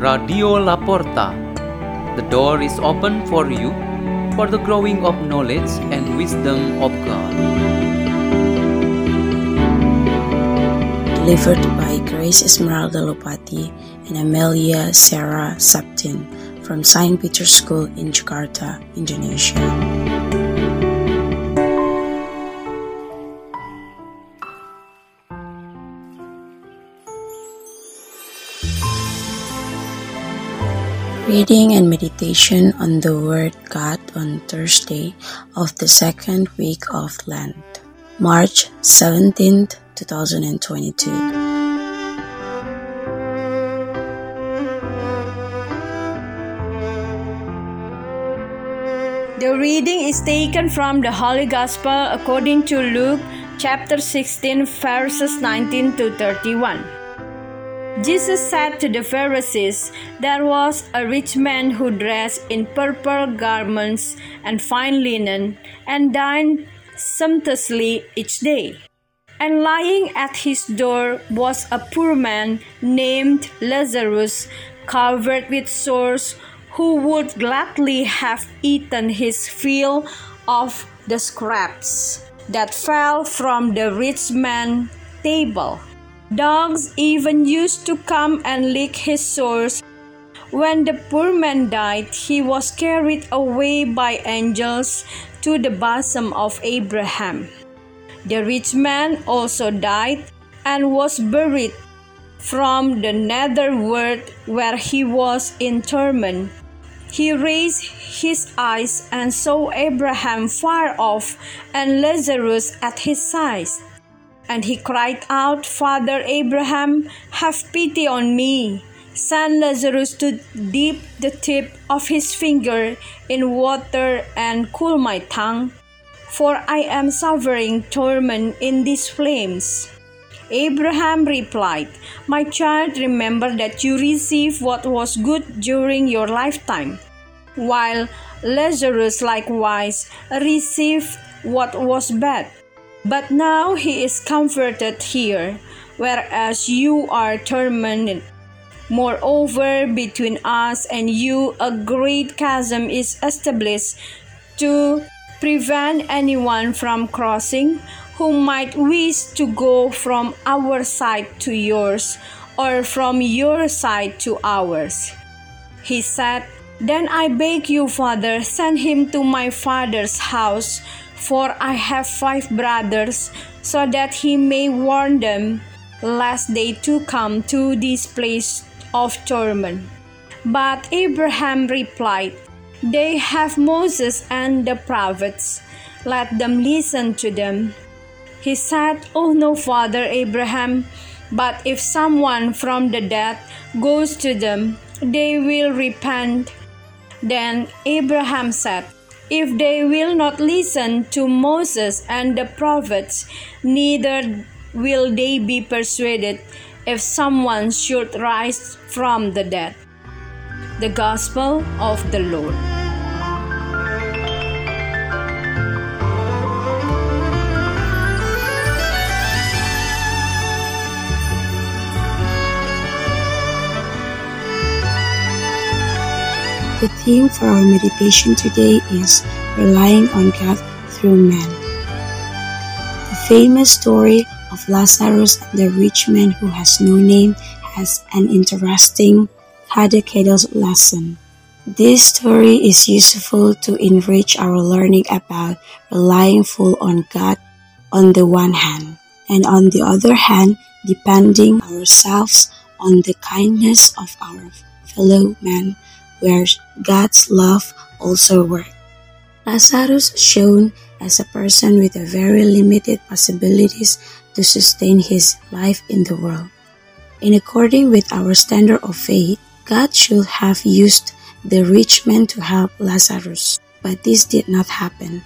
Radio Laporta. The door is open for you for the growing of knowledge and wisdom of God. Delivered by Grace Esmeralda Loupatty and Amelia Sara Septin from St. Peter's School in Jakarta, Indonesia. Reading and meditation on the Word God on Thursday of the second week of Lent, March 17th, 2022. The reading is taken from the Holy Gospel according to Luke chapter 16 verses 19 to 31. Jesus said to the Pharisees, There was a rich man who dressed in purple garments and fine linen, and dined sumptuously each day. And lying at his door was a poor man named Lazarus, covered with sores, who would gladly have eaten his fill of the scraps that fell from the rich man's table. Dogs even used to come and lick his sores. When the poor man died, he was carried away by angels to the bosom of Abraham. The rich man also died and was buried from the nether world where he was in torment. He raised his eyes and saw Abraham far off and Lazarus at his side. And he cried out, Father Abraham, have pity on me. Send Lazarus to dip the tip of his finger in water and cool my tongue, for I am suffering torment in these flames. Abraham replied, My child, remember that you received what was good during your lifetime, while Lazarus likewise received what was bad. But now he is comforted here, whereas you are tormented. Moreover, between us and you a great chasm is established to prevent anyone from crossing who might wish to go from our side to yours or from your side to ours. He said, Then I beg you, Father, send him to my father's house for I have five brothers, so that he may warn them, lest they too come to this place of torment. But Abraham replied, They have Moses and the prophets, let them listen to them. He said, Oh no, Father Abraham, but if someone from the dead goes to them, they will repent. Then Abraham said, if they will not listen to Moses and the prophets, neither will they be persuaded if someone should rise from the dead. The Gospel of the Lord. Theme for our meditation today is Relying on God through man. The famous story of Lazarus and the rich man who has no name has an interesting catechetical lesson. This story is useful to enrich our learning about relying full on God on the one hand, and on the other hand, depending ourselves on the kindness of our fellow man where God's love also worked. Lazarus shone as a person with a very limited possibilities to sustain his life in the world. In according with our standard of faith, God should have used the rich man to help Lazarus, but this did not happen.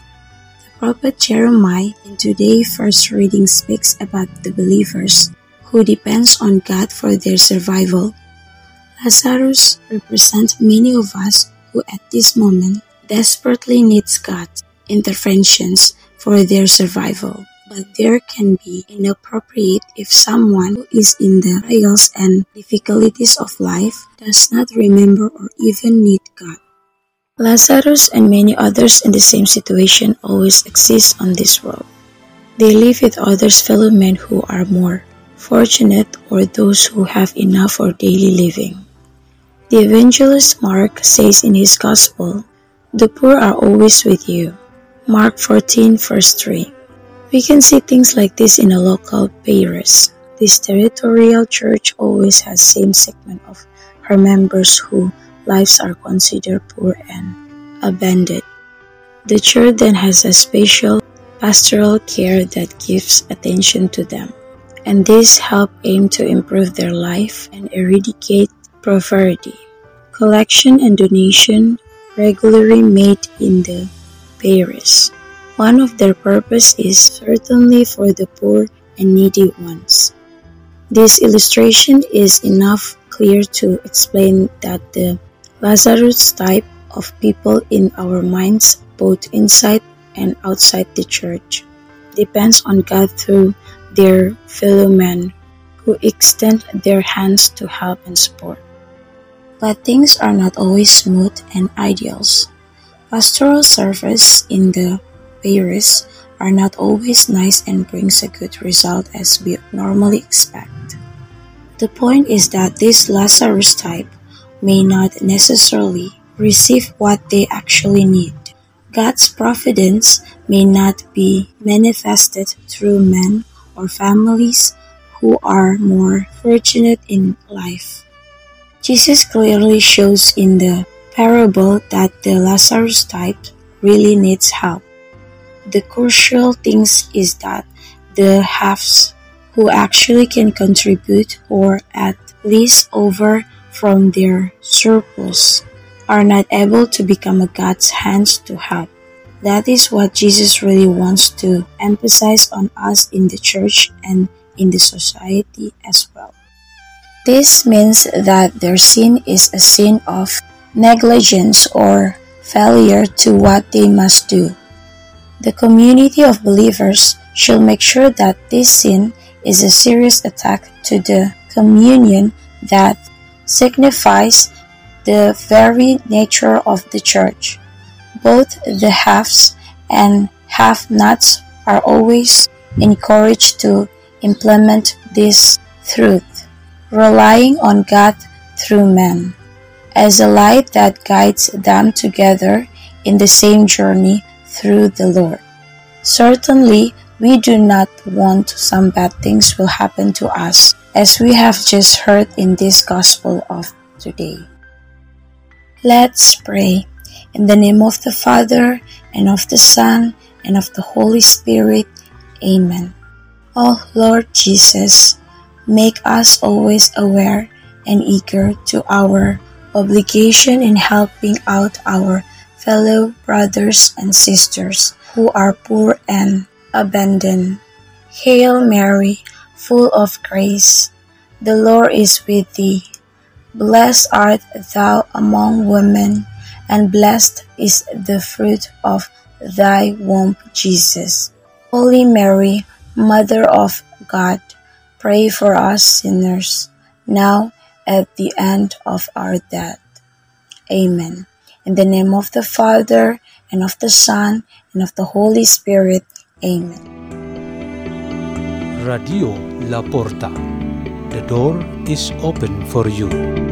The prophet Jeremiah in today's first reading speaks about the believers who depends on God for their survival Lazarus represents many of us who at this moment desperately needs God's interventions for their survival. but there can be inappropriate if someone who is in the trials and difficulties of life does not remember or even need God. Lazarus and many others in the same situation always exist on this world. They live with others fellow men who are more fortunate or those who have enough for daily living. The evangelist Mark says in his Gospel, The poor are always with you. Mark 14, verse 3. We can see things like this in a local parish. This territorial church always has same segment of her members who lives are considered poor and abandoned. The church then has a special pastoral care that gives attention to them, and this help aim to improve their life and eradicate poverty collection and donation regularly made in the parish. One of their purpose is certainly for the poor and needy ones. This illustration is enough clear to explain that the Lazarus type of people in our minds, both inside and outside the church, depends on God through their fellow men who extend their hands to help and support. But things are not always smooth and ideals. Pastoral service in the parish are not always nice and brings a good result as we normally expect. The point is that this Lazarus type may not necessarily receive what they actually need. God's providence may not be manifested through men or families who are more fortunate in life. Jesus clearly shows in the parable that the Lazarus type really needs help. The crucial thing is that the haves who actually can contribute or at least over from their surplus are not able to become a God's hands to help. That is what Jesus really wants to emphasize on us in the church and in the society as well. This means that their sin is a sin of negligence or failure to what they must do. The community of believers should make sure that this sin is a serious attack to the communion that signifies the very nature of the church. Both the haves and have nots are always encouraged to implement this truth relying on God through men, as a light that guides them together in the same journey through the Lord. Certainly, we do not want some bad things will happen to us, as we have just heard in this gospel of today. Let's pray. In the name of the Father, and of the Son, and of the Holy Spirit. Amen. Oh Lord Jesus, make us always aware and eager to our obligation in helping out our fellow brothers and sisters who are poor and abandoned. Hail Mary, full of grace, the Lord is with thee. Blessed art thou among women, and blessed is the fruit of thy womb, Jesus. Holy Mary, Mother of God, Pray for us sinners, now at the end of our death. Amen. In the name of the Father, and of the Son, and of the Holy Spirit. Amen. Radio La Porta. The door is open for you.